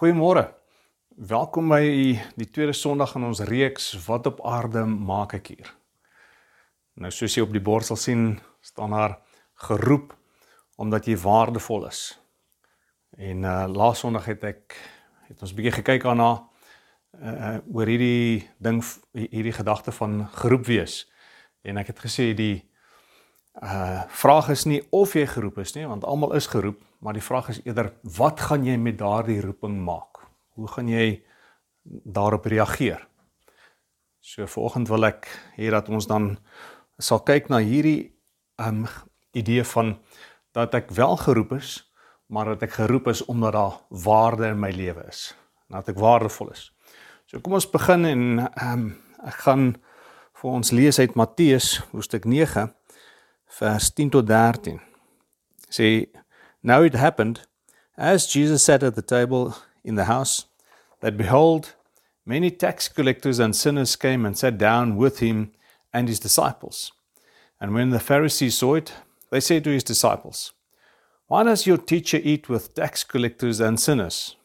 Goeiemôre. Welkom by die tweede Sondag in ons reeks Wat op aarde maak ek hier. Nou soos jy op die bord sal sien, staan daar geroep omdat jy waardevol is. En uh laas Sondag het ek het ons bietjie gekyk daarna uh oor hierdie ding hierdie gedagte van geroep wees. En ek het gesê die uh vraag is nie of jy geroep is nie, want almal is geroep, maar die vraag is eerder wat gaan jy met daardie roeping maak? Hoe gaan jy daarop reageer? So vanoggend wil ek hê dat ons dan sal kyk na hierdie um idee van dat ek wel geroep is, maar dat ek geroep is omdat daar waarde in my lewe is. Dat ek waardevol is. So kom ons begin en um ek gaan vir ons lees uit Matteus hoofstuk 9 vers 10 tot 13. Sê Now it happened, as Jesus sat at the table in the house, that behold, many tax collectors and sinners came and sat down with him and his disciples. And when the Pharisees saw it, they said to his disciples, Why does your teacher eat with tax collectors and sinners?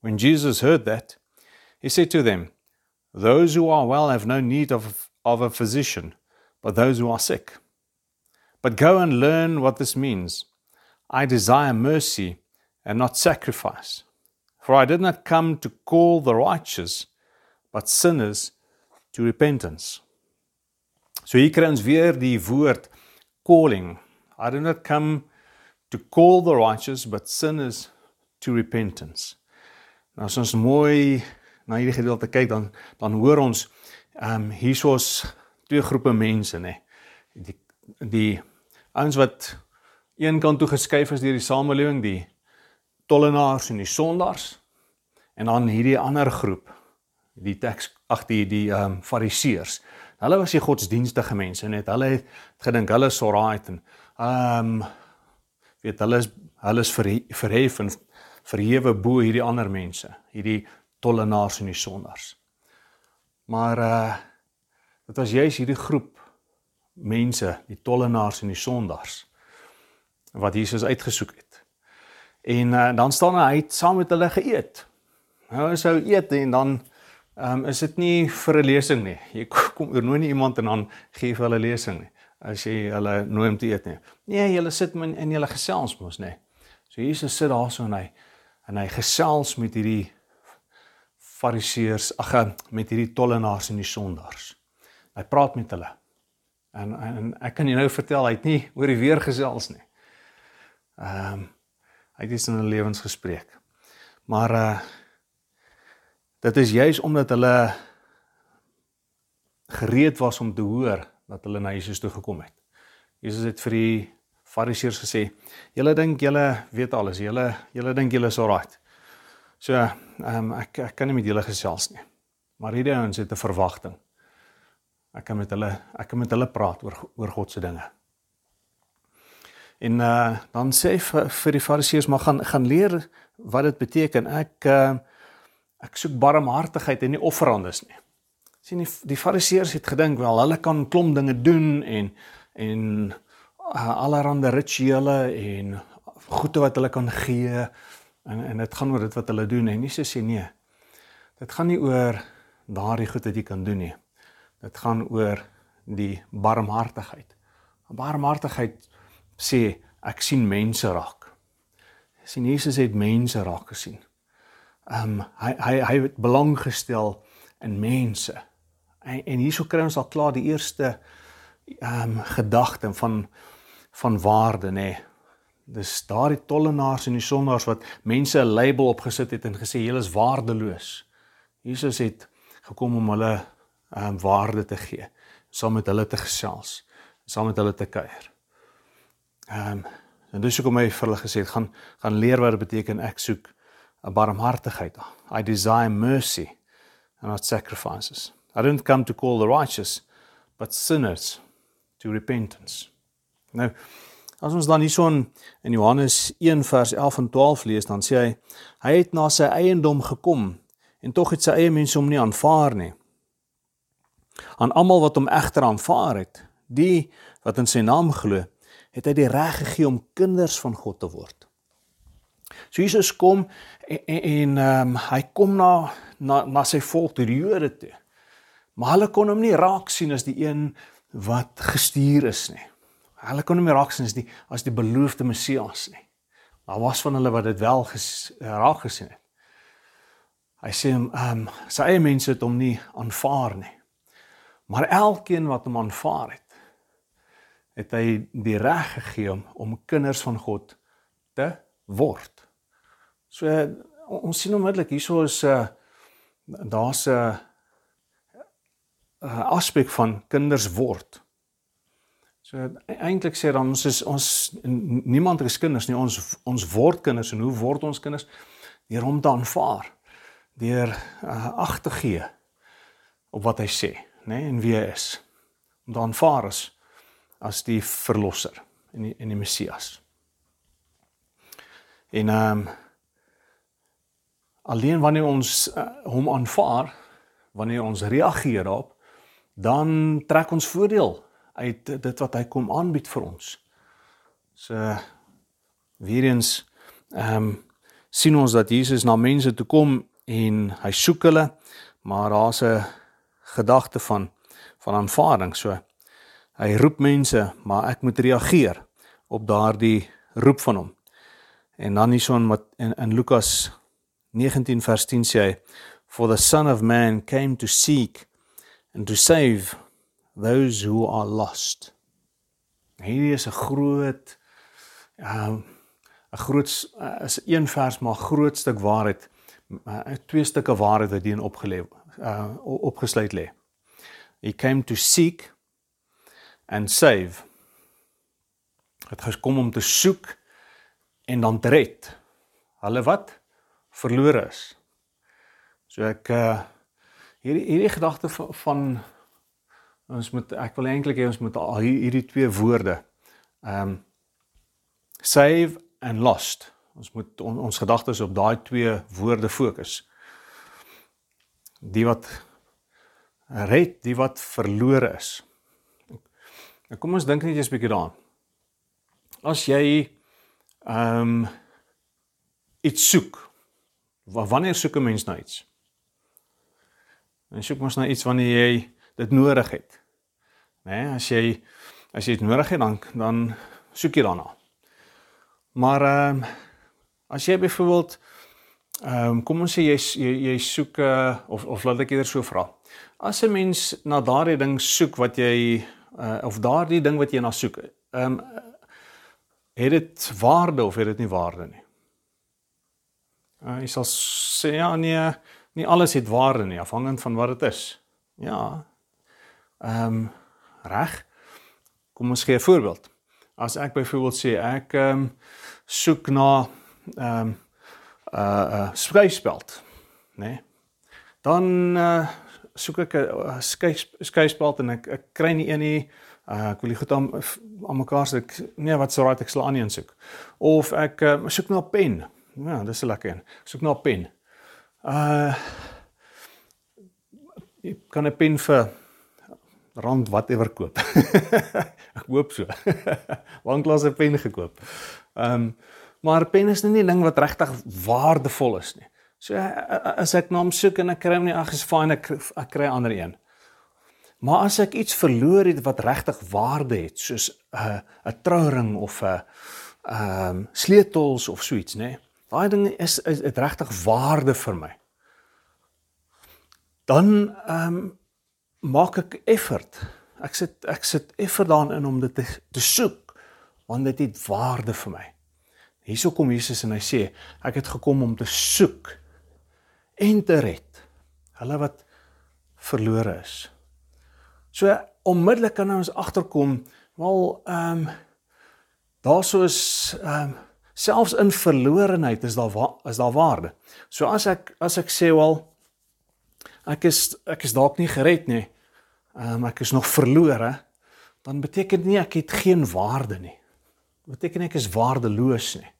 When Jesus heard that, he said to them, Those who are well have no need of, of a physician, but those who are sick. But go and learn what this means. I desire mercy and not sacrifice. For I did not come to call the righteous, but sinners to repentance. So hier kry ons weer die woord calling. I did not come to call the righteous, but sinners to repentance. Nou as ons mooi na hierdie gedeelte kyk dan dan hoor ons ehm um, hiersoos twee groepe mense nê. Die die ouens wat een kant toe geskuif is deur die samelewing, die tollenaars en die sondaars. En dan hierdie ander groep, die teks ag die die ehm um, fariseërs. Hulle was die godsdienstige mense net. Hulle het gedink hulle is alright en ehm um, weet hulle is hulle is verhef en verhewe bo hierdie ander mense, hierdie tollenaars en die sondaars. Maar uh dit was juis hierdie groep mense, die tollenaars en die sondaars wat Jesus uitgesoek het. En uh, dan staan hy uit saam met hulle geëet. Nou as hy eet en dan um, is dit nie vir 'n lesing nie. Jy kom oor nooit iemand en dan gee vir hulle lesing nie. As jy hulle nooi om te eet nie. Nee, julle sit in in julle gesels mos nê. So Jesus sit daar so en hy en hy gesels met hierdie fariseërs, ag eh, met hierdie tollenaars en die sondaars. Hy praat met hulle. En, en ek kan jou nou vertel hy het nie oor die weer gesels nie. Ehm um, hy het in hulle lewens gespreek. Maar uh dit is juis omdat hulle gereed was om te hoor dat hulle na Jesus toe gekom het. Jesus het vir die Fariseërs gesê: "Julle dink julle weet alles. Julle julle dink julle is alright." So, ehm um, ek ek kan nie met julle gesels nie. Maar hierdie ouens het 'n verwagting. Ek kan met hulle ek kan met hulle praat oor oor God se dinge. En uh dan sê vir, vir die fariseërs maar gaan gaan leer wat dit beteken. Ek uh ek soek barmhartigheid en nie offerandes nie. sien die die fariseërs het gedink wel hulle kan klomp dinge doen en en uh, allerlei rituele en goede wat hulle kan gee en en dit gaan oor dit wat hulle doen en sê sê nee. Dit gaan nie oor daardie goed wat jy kan doen nie. Dit gaan oor die barmhartigheid. Barmhartigheid sê ek sien mense raak. sien Jesus het mense raak gesien. Ehm um, hy hy hy het belang gestel in mense. En, en hierso kry ons al klaar die eerste ehm um, gedagte van van waarde nê. Nee. Dis daardie tollenaars en die sondaars wat mense 'n label opgesit het en gesê julle is waardeloos. Jesus het gekom om hulle ehm um, waarde te gee, saam met hulle te gesels, saam met hulle te kuier. Ehm um, en dis hoekom hy vir hulle gesê het gaan gaan leer wat dit beteken ek soek 'n barmhartigheid. I desire mercy and not sacrifices. I didn't come to call the righteous but sinners to repentance. Nou as ons dan hierson in Johannes 1 vers 11 en 12 lees dan sê hy hy het na sy eiendom gekom en tog het sy eie mense hom nie aanvaar nie. Aan almal wat hom egter aanvaar het, die wat in sy naam glo, het hy die reg gegee om kinders van God te word. So Jesus kom en en ehm um, hy kom na na na sy volk, die Jode toe. Maar hulle kon hom nie raak sien as die een wat gestuur is nie. Hulle kon hom nie raak sien as die as die beloofde Messias nie. Daar was van hulle wat dit wel ges, raak gesien het. Hy sê hom ehm um, sy eie mense het hom nie aanvaar nie. Maar elkeen wat hom aanvaar het, het hy die reg gegee om, om kinders van God te word. So ons sien onmiddellik hierso is 'n uh, daar's 'n uh, uh, aspek van kinders word. So eintlik sê dan ons is ons niemand is kinders nie, ons ons word kinders en hoe word ons kinders? Deur hom te aanvaar deur uh, ag te gee op wat hy sê, nê, nee, en wie hy is. Om dan aanvaar as as die verlosser en die en die Messias. En ehm um, alleen wanneer ons uh, hom aanvaar, wanneer ons reageer daarop, dan trek ons voordeel uit dit wat hy kom aanbied vir ons. So weer eens ehm um, sien ons dat Jesus na mense toe kom en hy soek hulle maar daar's 'n gedagte van van aanvaarding so hy roep mense maar ek moet reageer op daardie roep van hom en dan hierson wat in, in Lukas 19 vers 10 sê hy for the son of man came to seek and to save those who are lost hierdie is 'n groot ehm, 'n uh, groot is een vers maar groot stuk waarheid uh, twee stukke waarheid wat hierin opgelê uh opgesluit lê. He came to seek and save. Het gekom om te soek en dan te red. Hulle wat verlore is. So ek uh hierdie hierdie gedagte van, van ons moet ek wil eintlik hê ons moet al hierdie twee woorde um save and lost Ons moet on, ons gedagtes op daai twee woorde fokus. Die wat red, die wat verlore is. Nou kom ons dink net eers 'n bietjie daaraan. As jy ehm um, iets soek, wanneer soek 'n mens na iets? En soek mens na iets wanneer jy dit nodig het. Né, nee, as jy as jy dit nodig het dan dan soek jy daarna. Maar ehm um, As jy byvoorbeeld ehm um, kom ons sê jy jy, jy soek uh, of of laat ek eerder so vra. As 'n mens na daardie ding soek wat jy uh, of daardie ding wat jy na soek, ehm um, het dit waarde of het dit nie waarde nie? Uh, jy sal sê ja nee, nie alles het waarde nie, afhangend van wat dit is. Ja. Ehm um, reg. Kom ons gee 'n voorbeeld. As ek byvoorbeeld sê ek ehm um, soek na ehm um, uh uh skeispeld, né? Nee? Dan uh soek ek 'n skei skeispeld en ek ek kry nie een nie. Uh ek wil dit goed aan aan mekaar sê ek nee, wat sou raai ek sal aan een soek. Of ek uh, soek na 'n pen. Ja, dis 'n lekker een. Soek na 'n pen. Uh ek kan 'n pen vir rand whatever koop. ek hoop so. Waar klas 'n pen gekoop. Ehm um, maar pen is nie 'n ding wat regtig waardevol is nie. So as ek na hom soek en ek kry hom nie, ag is fyn ek ek kry 'n ander een. Maar as ek iets verloor het wat regtig waarde het, soos 'n uh, 'n trouring of 'n ehm um, sleutels of so iets, nê. Daai ding is is, is regtig waarde vir my. Dan ehm um, maak ek effort. Ek sit ek sit effort daarin om dit te, te soek want dit het waarde vir my. Hierso kom Jesus en hy sê ek het gekom om te soek en te red hulle wat verlore is. So onmiddellik kan ons agterkom wel ehm um, daarso is ehm um, selfs in verlorenheid is daar is daar waarde. So as ek as ek sê wel ek is ek is dalk nie gered nie. Ehm um, ek is nog verlore, dan beteken dit nie ek het geen waarde nie. Beteken ek is waardeloos nie.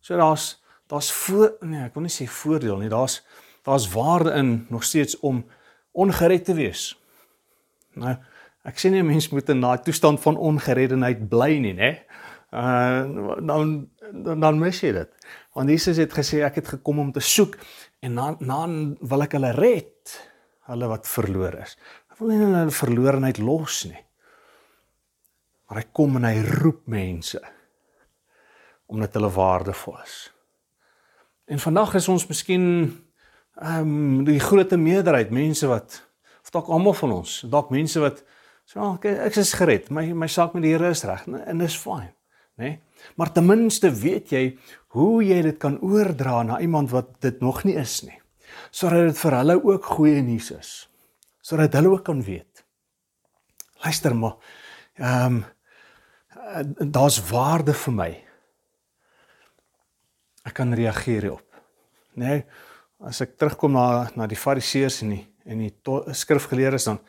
So daar's daar's voor nee, ek wil nie sê voordeel nie. Daar's daar's waarde in nog steeds om ongered te wees. Nou, ek sê nie 'n mens moet in daai toestand van ongereddenheid bly nie, né? uh dan dan, dan mis jy dit. Want Jesus het gesê ek het gekom om te soek en dan dan wil ek hulle red, hulle wat verlore is. Ek wil nie hulle verlorenheid los nie. Maar hy kom en hy roep mense omdat hulle waardevol is. En vandag is ons miskien ehm um, die groot meerderheid mense wat of dalk almal van ons, dalk mense wat sê so, ek, ek is gered, my my saak met die Here is reg en dis fyn, né? Nee? Maar ten minste weet jy hoe jy dit kan oordra na iemand wat dit nog nie is nie. Sodat dit vir hulle ook goeie nuus is. Sodat hulle ook kan weet. Luister maar. Ehm um, daar's waarde vir my ek kan reageer hierop. Nee, as ek terugkom na na die fariseërs en die en die skrifgeleerdes dan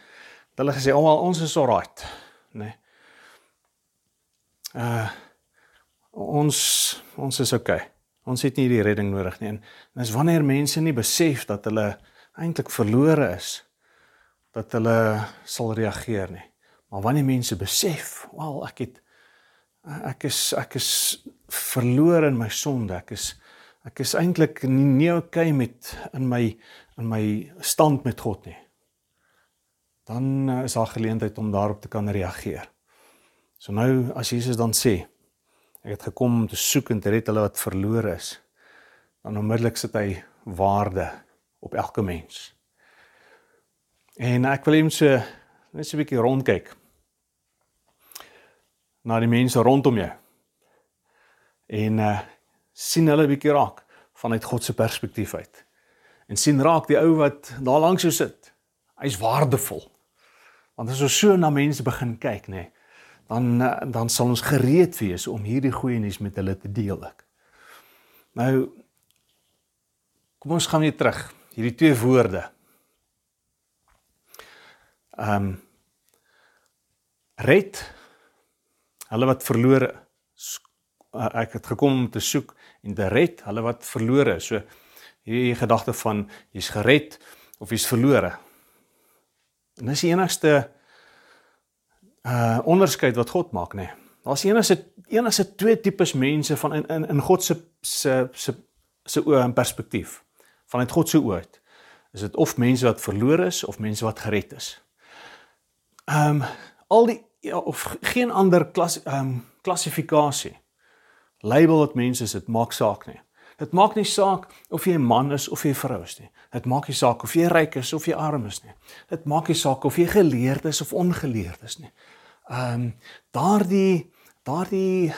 hulle gesê almal ons is alright, nê. Nee. Uh ons ons is okay. Ons het nie die redding nodig nie. En dis wanneer mense nie besef dat hulle eintlik verlore is dat hulle sal reageer nie. Maar wanneer mense besef, wel ek het ek is ek is verlore in my sonde. Ek is ek is eintlik nie, nie okay met in my in my stand met God nie. Dan uh, is daar geleentheid om daarop te kan reageer. So nou as Jesus dan sê ek het gekom om te soek en te red hulle wat verlore is, dan onmiddellik sit hy waarde op elke mens. En ek wil ons so net so 'n bietjie rondkyk na die mense rondom jou. En uh sien hulle 'n bietjie raak vanuit God se perspektief uit. En sien raak die ou wat daar langs jou sit. Hy's waardevol. Want as ons so na mense begin kyk, nê, nee, dan uh, dan sal ons gereed wees om hierdie goeie nuus met hulle te deel ek. Nou kom ons gaan weer terug. Hierdie twee woorde. Ehm um, red hulle wat verlore ek het gekom om te soek en te red hulle wat verlore is. So hierdie gedagte van jy's gered of jy's verlore. En dis die enigste uh onderskeid wat God maak, nê. Nee. Daar's enigste enigste twee tipes mense van in in in God se se se se oë en perspektief. Vanuit God se oë uit. Is dit of mense wat verlore is of mense wat gered is. Ehm um, al die ja, of geen ander klas ehm um, klassifikasie. Label wat mense is, dit maak saak nie. Dit maak nie saak of jy 'n man is of jy 'n vrou is nie. Dit maak nie saak of jy ryk is of jy arm is nie. Dit maak nie saak of jy geleerd is of ongeleerd is nie. Ehm um, daardie daardie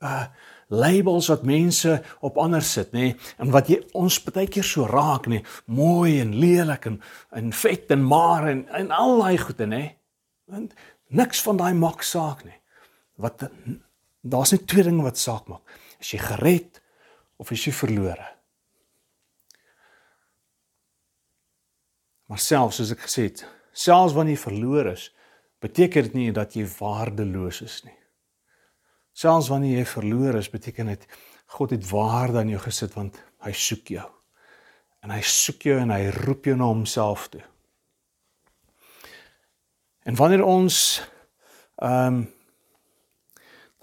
uh labels wat mense op ander sit nê en wat jy ons baie keer so raak nê mooi en lelik en en vet en maar en en al daai goede nê want Niks van daai maak saak nie. Wat daar's net twee dinge wat saak maak. Is jy gered of is jy verlore? Maar selfs soos ek gesê het, selfs wanneer jy verlore is, beteken dit nie dat jy waardeloos is nie. Selfs wanneer jy verlore is, beteken dit God het waarde aan jou gesit want hy soek jou. En hy soek jou en hy roep jou na homself toe. En wanneer ons ehm um,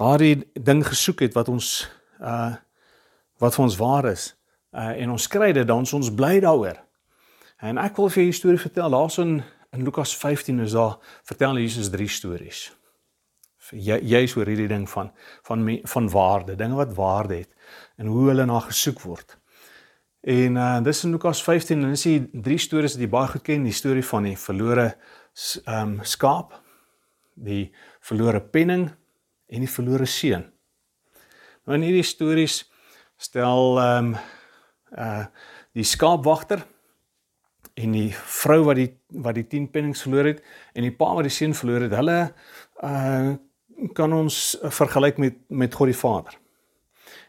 daardie ding gesoek het wat ons uh wat vir ons waar is uh en ons kry dit dan ons bly daaroor. En ek wil vir julle 'n storie vertel. Daarson in Lukas 15 is daar vertel Jesus drie stories. Jy jy's oor hierdie ding van van van waarde, dinge wat waarde het en hoe hulle na gesoek word. En uh dis in Lukas 15 en dis die drie stories wat jy baie goed ken, die storie van die verlore um, skaap, die verlore penning en die verlore seun. Nou in hierdie stories stel ehm um, uh die skaapwagter en die vrou wat die wat die 10 pennings verloor het en die pa wat die seun verloor het, hulle uh kan ons vergelyk met met God die Vader.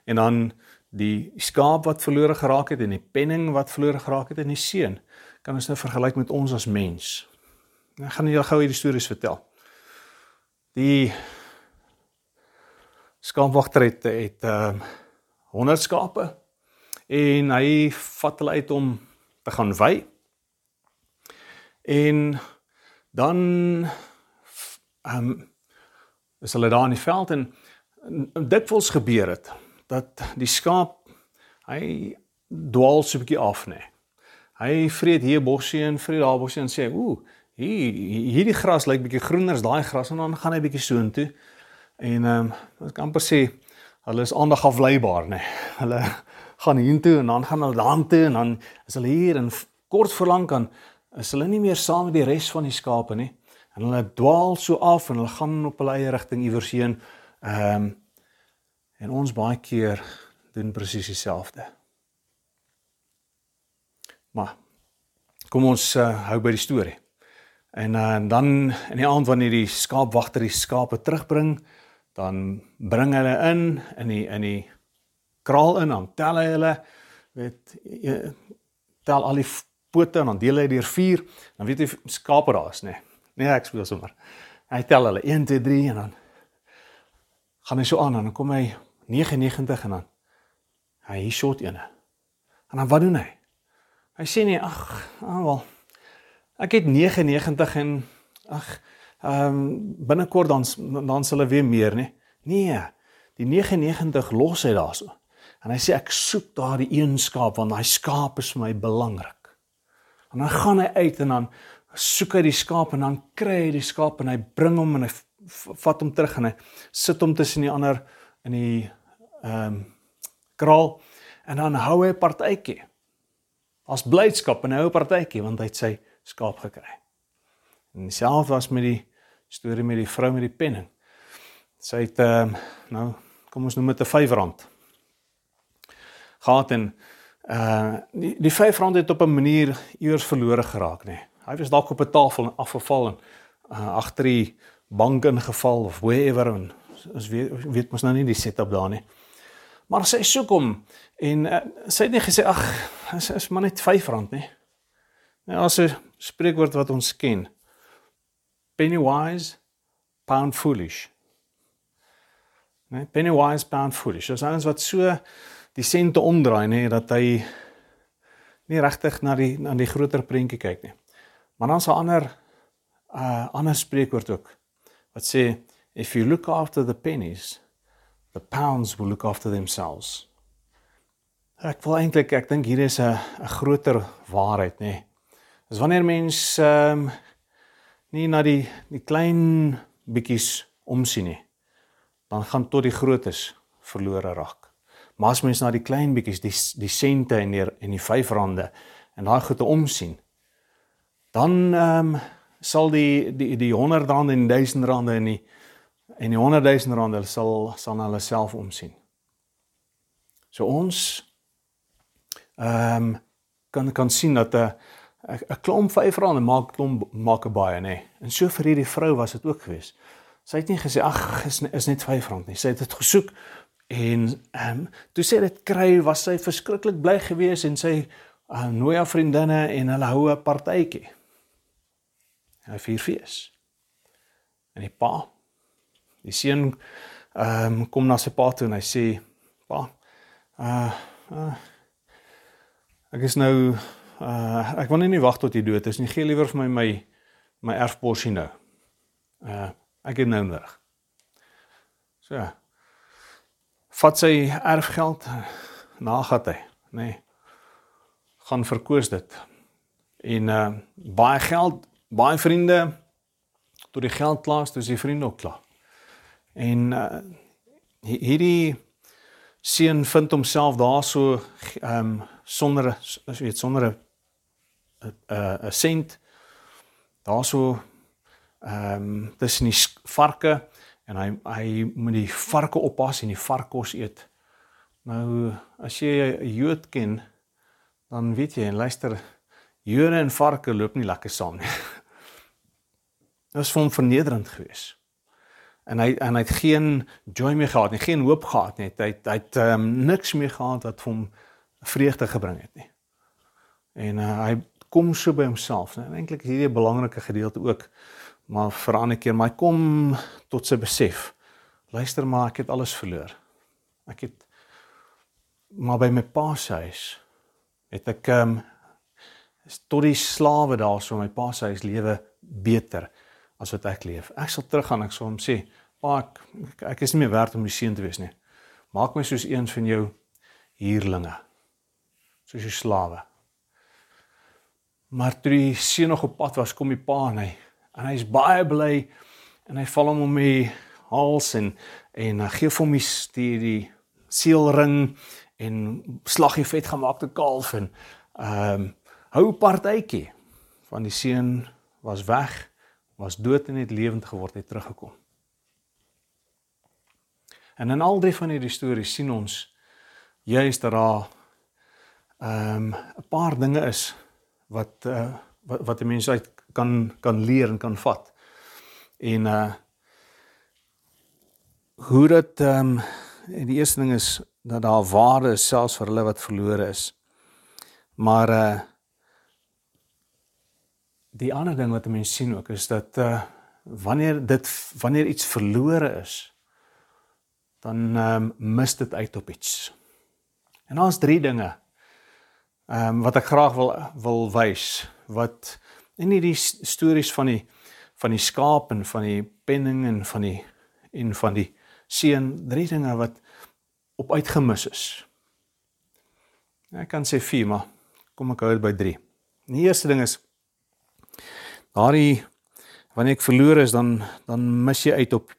En dan die skaap wat verlore geraak het en die penning wat verlore geraak het en die seun kan ons nou vergelyk met ons as mens. Ek gaan julle gou hierdie stories vertel. Die skaapwagter het het ehm uh, 100 skape en hy vat hulle uit om te gaan wy. En dan ehm um, is hulle daar in die veld en dikwels gebeur dit dat die skaap hy dwaal so 'n bietjie af nê. Hy vreet hier bossie en vreet daar bossie en sê, "Ooh, hier hierdie gras lyk bietjie groener as daai gras" en dan gaan hy bietjie soontoe. En ehm um, ek kan amper sê hulle is aandag afleibaar nê. Hulle gaan hiertoe en dan gaan hulle daartoe en dan is hulle hier en kort verlang kan is hulle nie meer saam met die res van die skape nie. En hulle dwaal so af en hulle gaan op hulle eie rigting iewers heen. Ehm um, en ons baie keer doen presies dieselfde. Maar kom ons uh, hou by die storie. En uh, dan in die aand wanneer die skaapwagter die skape terugbring, dan bring hulle in in die in die kraal in, dan tel hy hulle, weet tel al die pote en dan deel hy deur 4, dan weet jy skape daar is, nê. Nee. nee, ek speel sommer. Hy tel hulle 1 2 3 en dan gaan hy so aan en dan kom hy 99 en dan hy shot ene. En dan wat doen hy? Hy sê nie ag, ah wel. Ek het 99 en ag, ehm um, binnekort dan dan sal hulle weer meer, nê? Nee. Die 99 los hy daarso. En hy sê ek soek daardie een skaap want daai skaap is vir my belangrik. En dan gaan hy uit en dan soek hy die skaap en dan kry hy die skaap en hy bring hom en hy vat hom terug en hy sit hom tussen die ander in die ehm um, kraal en dan hou hy 'n partytjie as blydskap en 'n ou partytjie want hy sy skaap gekry. En dieselfde was met die storie met die vrou met die penning. Sy het ehm uh, nou kom ons noem dit 'n R5 gehad en uh die die R5 het op 'n manier iewers verlore geraak nê. Nee. Hy was dalk op 'n tafel en afgeval en uh, agter die bank ingeval of wherever en ons weet weet mos nou nie die setup daar nie. Maar sy soek hom en uh, sy het nie gesê ag is is maar net R5 nê. Nou as 'n spreekwoord wat ons ken. Penny wise, pound foolish. Nee, penny wise, pound foolish. Dit is ons wat so die sente omdraai nê dat hy nie regtig na die na die groter prentjie kyk nie. Maar dan 'n ander uh ander spreekwoord ook wat sê if you look after the pennies, the pounds will look after themselves. Ek wil eintlik ek dink hier is 'n 'n groter waarheid nê. Nee. Dis wanneer mens ehm um, nie na die die klein bietjies omsien nie, dan gaan tot die grootes verlore raak. Maar as mens na die klein bietjies, die die sente en die en die R5 en daai goede omsien, dan ehm um, sal die die die 100 rand en 1000 rande en die en die 100 000 rande sal sal na hulle self omsien. So ons ehm um, kan kan sien dat 'n 'n klomp R5 maak klomp maak baie nê. En so vir hierdie vrou was dit ook geweest. Sy het nie gesê ag is is net R5 nie. Sy het dit gesoek en ehm um, toe sy dit kry was sy verskriklik bly geweest en sy uh, nooi haar vriendinne en hulle hou 'n partytjie. 'n Vierfees. En die pa, die seun ehm um, kom na sy pa toe en hy sê pa, uh, uh Ek is nou uh ek wil nie wag tot jy dood is nie. Gee liewer vir my my my erfporsie nou. Uh ek het nou nodig. So. Vat sy erfgeld nagat hy, nê. Nee, gaan verkoos dit. En uh baie geld, baie vriende tot die geld klaar is, dis die vriende ook klaar. En uh hierdie seun vind homself daarso ehm um, sonder as jy weet sonder 'n 'n 'n sent daarso ehm um, tussen die varke en hy hy moet die varke oppas en die varkos eet. Nou as jy 'n Jood ken, dan weet jy en luister Jode en varke loop nie lekker saam nie. Dit was vir hom vernederend geweest. En hy en hy het geen joy meer gehad nie, geen hoop gehad nie. Hy hy het um, niks meer gehad wat hom vreugde gebring het nie. En uh, hy kom so by homself, nee, eintlik is hierdie 'n belangrike gedeelte ook, maar vir 'n ander keer, maar hy kom tot sy besef. Luister maar, ek het alles verloor. Ek het maar by my pa se huis het ek ehm um, tot die slawe daar so my pa se huis lewe beter as wat ek leef. Ek sal teruggaan, ek sal hom sê, Pa, ek, ek is nie meer werd om die seun te wees nie. Maak my soos een van jou huurlinge. Soos jou slawe. Maar toe die seun nog op pad was, kom die pa en hy en hy's baie bly en hy val hom om die hals en en hy gee hom die die, die seelring en slag die vetgemaakte kalf en ehm um, hou partytjie van die seun was weg, was dood en het lewend geword, het teruggekom. En in al drie van hierdie stories sien ons juist dat daar ehm um, 'n paar dinge is wat uh, wat wat 'n mens uit kan kan leer en kan vat. En uh hoe dit ehm um, die eerste ding is dat daar waarde is selfs vir hulle wat verlore is. Maar uh die ander ding wat 'n mens sien ook is dat uh wanneer dit wanneer iets verlore is dan ehm um, mis dit uit op iets. En daar's drie dinge ehm um, wat ek graag wil wil wys wat in hierdie stories van die van die skaap en van die penning en van die en van die seun drie dinge wat op uitgemis is. Ek kan sê 4, maar kom ek hou dit by 3. Die eerste ding is daardie wanneer ek verloor is dan dan mis jy uit op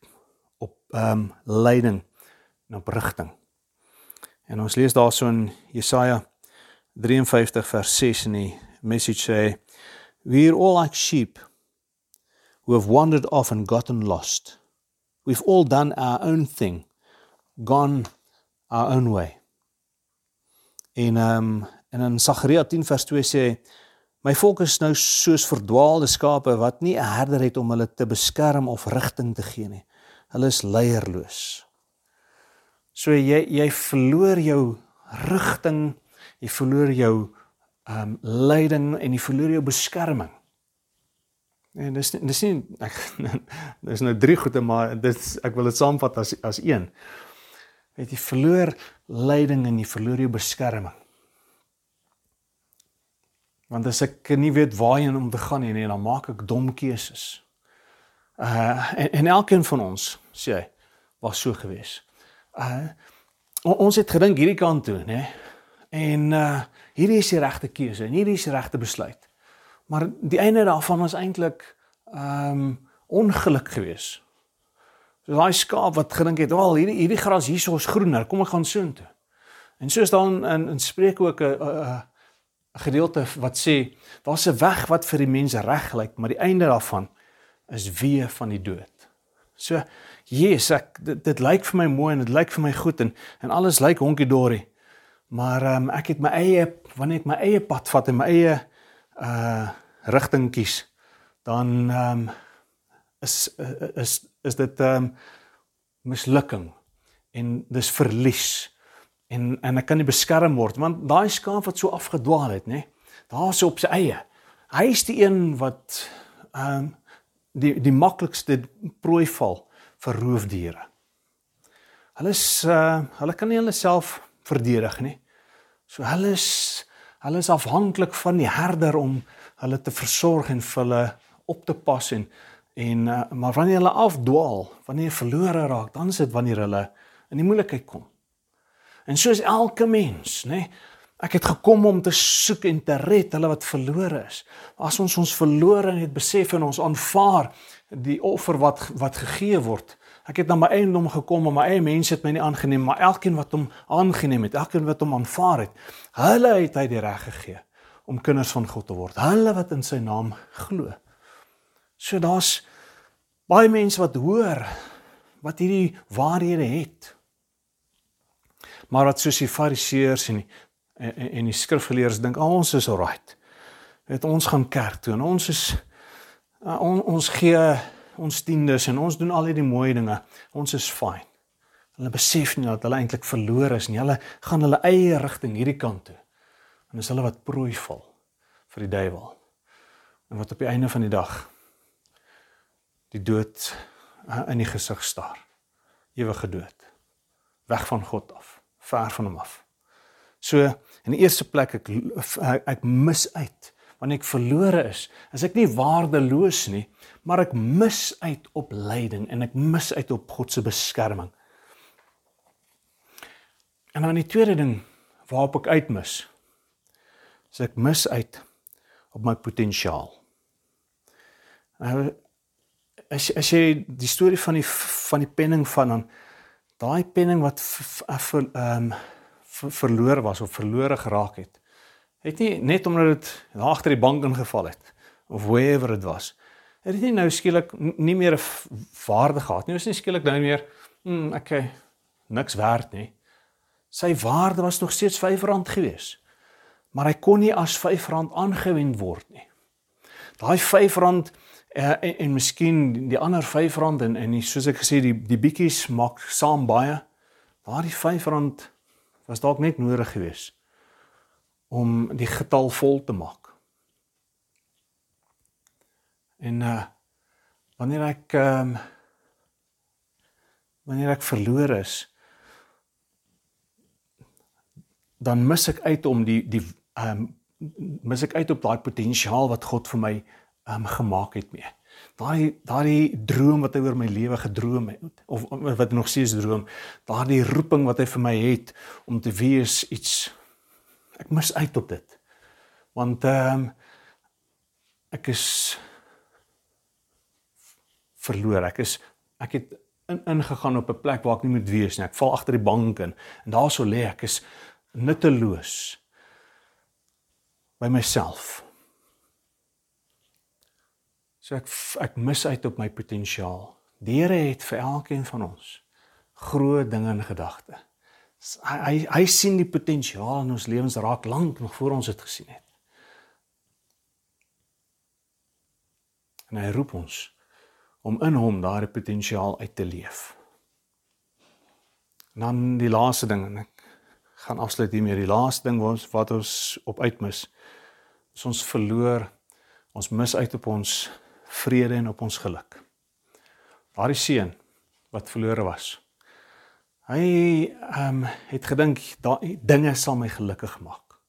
op ehm um, leiding en op rigting. En ons lees daarso in Jesaja 53 vers 6 in die message sê we're all like sheep who have wandered off and gotten lost. We've all done our own thing, gone our own way. En um, en in Sagaria 10 vers 2 sê my volk is nou soos verdwaalde skape wat nie 'n herder het om hulle te beskerm of rigting te gee nie. Hulle is leierloos. So jy jy verloor jou rigting, jy verloor jou ehm um, leiding en jy verloor jou beskerming. En dis dis nie ek dis nou drie goede maar dit ek wil dit saamvat as as een weet jy verloor leiding en jy verloor jou beskerming. Want as ek nie weet waarheen om te gaan nie, dan maak ek dom keuses. Uh en, en elkeen van ons, sê was so gewees. Uh ons het gedink hierdie kant toe, nê? En uh hierdie is die regte keuse en hierdie is die regte besluit. Maar die einde daarvan was eintlik ehm um, ongeluk geweest. So daai skaap wat gedink het, "Wel, hierdie hierdie gras hierso is groener, kom ek gaan soontoe." En soos dan in in spreek ook 'n 'n gedeelte wat sê, daar's 'n weg wat vir die mense reg lyk, maar die einde daarvan is weë van die dood. So, Jesus, ek dit, dit lyk vir my mooi en dit lyk vir my goed en en alles lyk honkie dorie. Maar ehm um, ek het my eie wanneer ek my eie pad vat en my eie uh rigting kies, dan ehm um, is is is dit ehm um, mislukking en dis verlies. En en ek kan nie beskerm word want daai skaap wat so afgedwaal het nê daar's op sy eie. Hy is die een wat ehm um, die die maklikste prooi val vir roofdiere. Hulle is uh, hulle kan nie hulle self verdedig nie so hulle is hulle is afhanklik van die herder om hulle te versorg en vir hulle op te pas en En uh, maar wanneer hulle afdwaal, wanneer hulle verlore raak, dan is dit wanneer hulle in die moeilikheid kom. En soos elke mens, nê, nee, ek het gekom om te soek en te red hulle wat verlore is. As ons ons verlore het besef en ons aanvaar die offer wat wat gegee word. Ek het na my eie dom gekom en my eie mense het my nie aangeneem, maar elkeen wat hom aangeneem het, elkeen wat hom aanvaar het, hulle het hy die reg gegee om kinders van God te word. Hulle wat in sy naam glo. So daar's baie mense wat hoor wat hierdie waarhede het. Maar wat soos die fariseërs en die en, en die skrifgeleerdes dink, oh, ons is alright. Het ons gaan kerk toe en ons is uh, on, ons gee ons tiendes en ons doen al hierdie mooi dinge. Ons is fyn. Hulle besef nie dat hulle eintlik verlore is nie. Hulle gaan hulle eie rigting hierdie kant toe. En dis hulle wat prooi val vir die duiwel. En wat op die einde van die dag die dood eh, in die gesig staar. Ewige dood. Weg van God af, ver van hom af. So in die eerste plek ek ek mis uit wanneer ek verlore is, is ek nie waardeloos nie, maar ek mis uit op leiding en ek mis uit op God se beskerming. En dan die tweede ding waarop ek uitmis, is ek mis uit op my potensiaal. Nou as as jy die storie van die van die penning van dan daai penning wat vir ehm verloor was of verlore geraak het. Het nie net omdat dit daar agter die bank ingeval het of wherever dit was. Het dit nie nou skielik nie meer 'n waarde gehad nie. Dit is nie skielik nou meer hm okay niks werd nie. Sy waarde was nog steeds R5 gewees. Maar hy kon nie as R5 aangewend word nie. Daai R5 uh, en, en miskien die ander R5 en en die, soos ek gesê die die bietjies maak saam baie. Daardie R5 was dalk net nodig gewees om die getal vol te maak. En uh wanneer ek ehm um, wanneer ek verloor is dan mis ek uit om die die ehm um, mis ek uit op daai potensiaal wat God vir my ehm um, gemaak het mee. Daai daai droom wat hy oor my lewe gedroom het of wat nog steeds droom, daardie roeping wat hy vir my het om te wees iets ek mis uit op dit. Want ehm um, ek is verloor. Ek is ek het in ingegaan op 'n plek waar ek nie moet wees nie. Ek val agter die bank in en daarso lê ek is nutteloos by myself. So ek ek mis uit op my potensiaal. Die Here het vir elkeen van ons groot dinge in gedagte. Hy hy hy sien die potensiaal in ons lewens raak lank nog voor ons dit gesien het. En hy roep ons om in hom daardie potensiaal uit te leef. En dan die laaste ding en ek gaan afsluit hiermee. Die laaste ding wat ons wat ons op uitmis is ons verloor ons mis uit op ons vrede en op ons geluk. Daardie seun wat verlore was. Hy ehm um, het gedink daai dinge sal my gelukkig maak.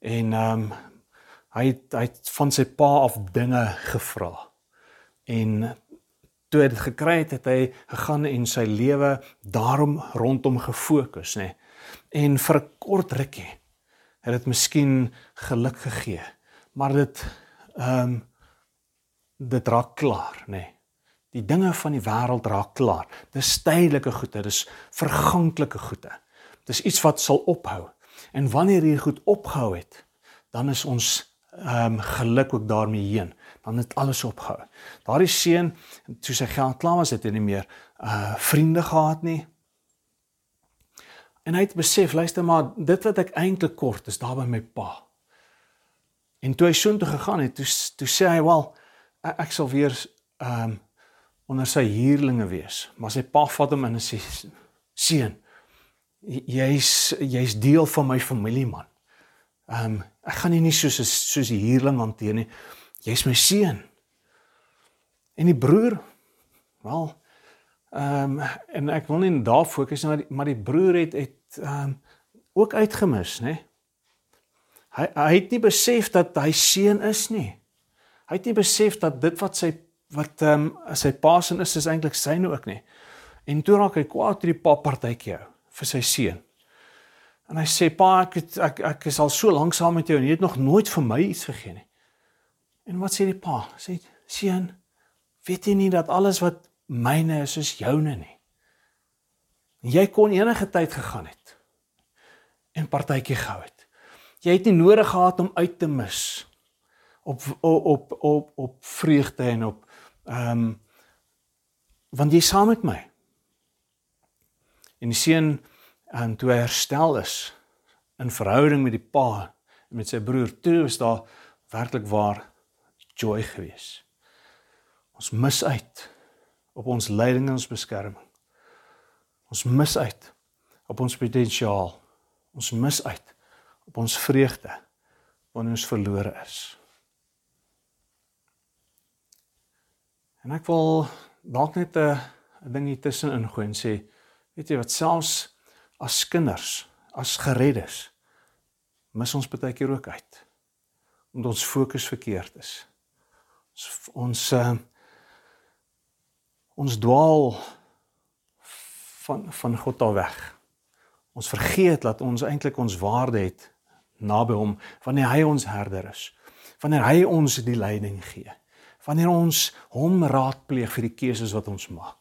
En ehm um, hy het, hy het van sy pa af dinge gevra en toe hy dit gekry het, het hy gegaan en sy lewe daarom rondom gefokus, nê. En vir 'n kort rukkie het dit miskien geluk gegee, maar dit ehm um, dit raak klaar, nê. Die dinge van die wêreld raak klaar. Dis tydelike goede, dis verganklike goede. Dis iets wat sal ophou. En wanneer hierdie goed opgehou het, dan is ons ehm um, geluk ook daarmee heen dan het alles opgehou. Daardie seun, toe sy geld klaar was, het hy nie meer uh vriende gehad nie. En hy het besef, luister maar, dit wat ek eintlik kort is daar by my pa. En toe hy soontoe gegaan het, toe toe sê hy, "Wel, ek sal weer ehm um, onder sy huurlinge wees." Maar sy pa vat hom in en sê, "Seun, jy's jy's deel van my familie, man. Ehm um, ek gaan nie soos soos die huurling hanteer nie jy's my seun. En die broer, wel, ehm um, en ek wil nie daar fokus nie, maar die, maar die broer het het ehm um, ook uitgemis, nê? Hy hy het nie besef dat hy seun is nie. Hy het nie besef dat dit wat sy wat ehm um, sy pa se is is eintlik syne ook nie. En toe raak hy kwaad oor die pa partytjie vir sy seun. En hy sê pa ek het, ek ek is al so lank saam met jou en jy het nog nooit vir my iets gegee nie. En wat sê die pa? Sê seun, weet jy nie dat alles wat myne is is joune nie? Jy kon enige tyd gegaan het en partytjie gehou het. Jy het nie nodig gehad om uit te mis op op op op vreugde en op ehm um, want jy saam met my. En die seun en toe hy herstel is in verhouding met die pa en met sy broer, toe is daar werklik waar joy gewees. Ons mis uit op ons leiding en ons beskerming. Ons mis uit op ons potensiaal. Ons mis uit op ons vreugde wanneer ons verlore is. En ek wil dalk net 'n ding hier tussen ingooi en sê, weet jy wat selfs as kinders, as gereddes, mis ons baie keer ook uit. omdat ons fokus verkeerd is. Ons uh, ons dwaal van van God af weg. Ons vergeet dat ons eintlik ons waarde het naby hom wanneer hy ons herder is. Wanneer hy ons die leiding gee. Wanneer ons hom raadpleeg vir die keuses wat ons maak.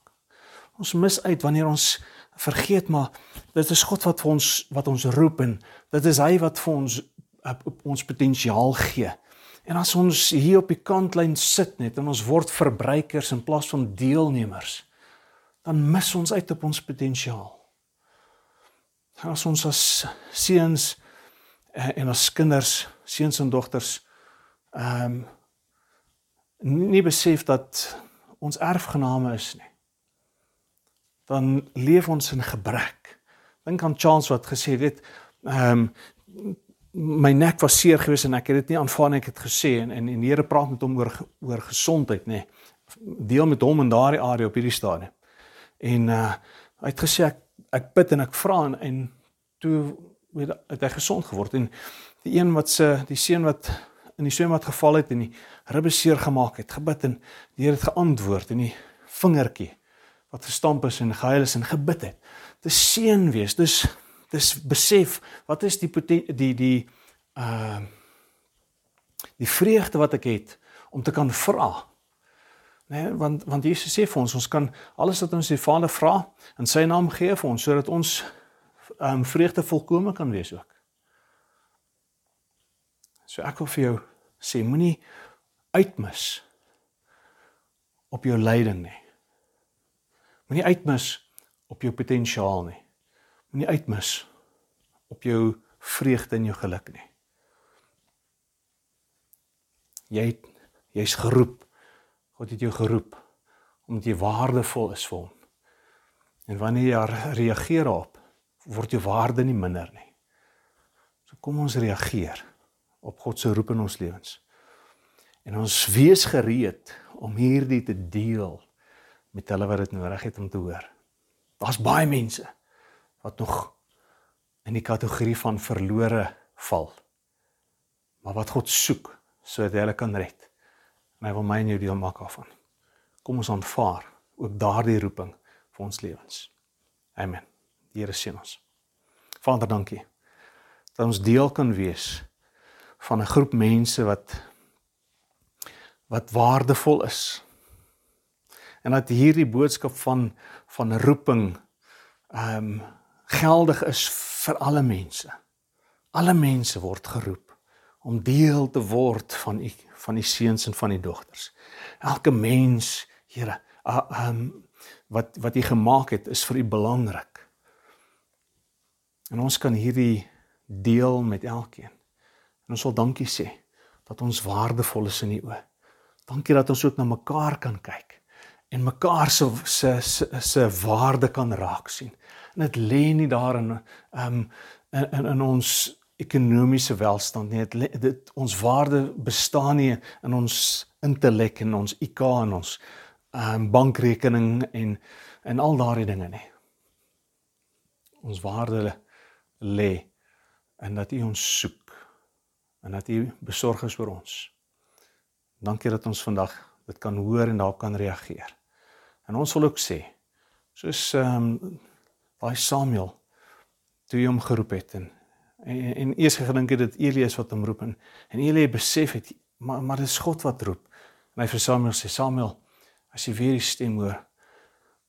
Ons mis uit wanneer ons vergeet maar dit is God wat vir ons wat ons roep en dit is hy wat vir ons op ons potensiaal gee. En as ons hier op die kantlyn sit net en ons word verbruikers in plaas van deelnemers, dan mis ons uit op ons potensiaal. As ons as seuns eh, en as kinders, seuns en dogters ehm um, nie besef dat ons erfgename is nie dan leef ons in gebrek. Dink aan Charles wat gesê het, ehm um, my nek was seer geweest en ek het dit nie aanvaar nie, ek het gesê en en die Here praat met hom oor oor gesondheid, nê. Deel met hom in daardie area op hierdie stadium. En uh hy het gesê ek ek bid en ek vra en, en toe weet het hy gesond geword en die een wat se die seun wat in die swembad geval het en die ribbe seer gemaak het, gebid en die Here het geantwoord en die vingertjie wat gestamp is en gehuil is en gebid het. Dis seën wees. Dis dis besef wat is die die die uh die vreugde wat ek het om te kan vra. Nee, want want Jesus sê vir ons ons kan alles wat ons die Vader vra in sy naam gee vir ons sodat ons um vreugde volkome kan wees ook. So ek wil vir jou sê moenie uitmis op jou lyding nie. Moenie uitmis op jou potensiaal nie. Moenie uitmis op jou vreugde en jou geluk nie. Jy jy's geroep. God het jou geroep omdat jy waardevol is vir hom. En wanneer jy reageer op, word jou waarde nie minder nie. So kom ons reageer op God se roep in ons lewens. En ons wees gereed om hierdie te deel met hulle wat dit nodig het om te hoor. Daar's baie mense wat nog in die kategorie van verlore val. Maar wat God soek sodat hy hulle kan red. En hy wil my en jou deel maak daarvan. Kom ons aanvaar ook daardie roeping vir ons lewens. Amen. Die Here seën ons. Vader, dankie dat ons deel kan wees van 'n groep mense wat wat waardevol is en dat hierdie boodskap van van roeping ehm um, geldig is vir alle mense. Alle mense word geroep om deel te word van u van die seuns en van die dogters. Elke mens, Here, ehm um, wat wat u gemaak het is vir u belangrik. En ons kan hierdie deel met elkeen. En ons wil dankie sê dat ons waardevol is in u oë. Dankie dat ons ook na mekaar kan kyk en mekaar se se se waarde kan raak sien. En dit lê nie daarin um in in, in ons ekonomiese welstand nie. Dit, dit ons waarde bestaan nie in ons intellek en ons IQ en ons um bankrekening en en al daardie dinge nie. Ons waarde lê en dat U ons soek en dat U besorg is oor ons. Dankie dat ons vandag dit kan hoor en daarop kan reageer. En ons wil ook sê soos ehm um, daai Samuel toe hom geroep het en en, en eers gedink het dit Elias wat hom roep en en Elias besef het maar maar dis God wat roep. En hy vir Samuel sê Samuel as jy weer die stem hoor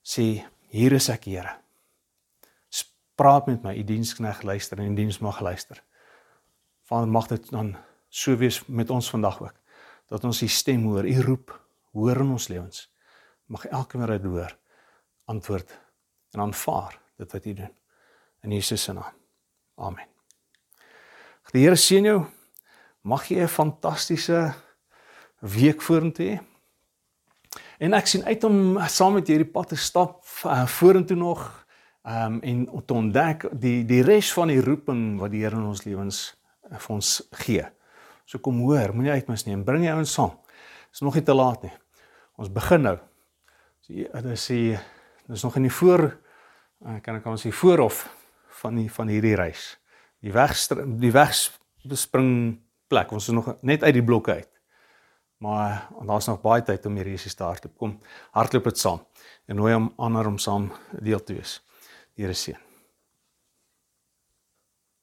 sê hier is ek Here. Praat met my, u dienskneg luister en die diens mag luister. Vader mag dit dan so wees met ons vandag ook dat ons die stem hoor, u roep hoor in ons lewens mag elkeen wat dit hoor antwoord en aanvaar dit wat u doen in Jesus se naam. Amen. Die Here seën jou. Mag jy 'n fantastiese week vorentoe hê. En ek sien uit om saam met hierdie pad te stap uh, vorentoe nog um, en te ontdek die die res van die roeping wat die Here in ons lewens uh, vir ons gee. So kom hoor, moenie uitmis nie en bring jou ouens saam. Dit is nog nie te laat nie. Ons begin nou. So dit sê dis nog in die voor eh, kan ek kan sê voorhof van die van hierdie reis. Die weg die weg bespring plek. Ons is nog net uit die blokke uit. Maar daar's nog baie tyd om hierdie Jesus te hardloop. Kom, hardloop dit saam en nooi hom aan om saam deel te wees. Here seën.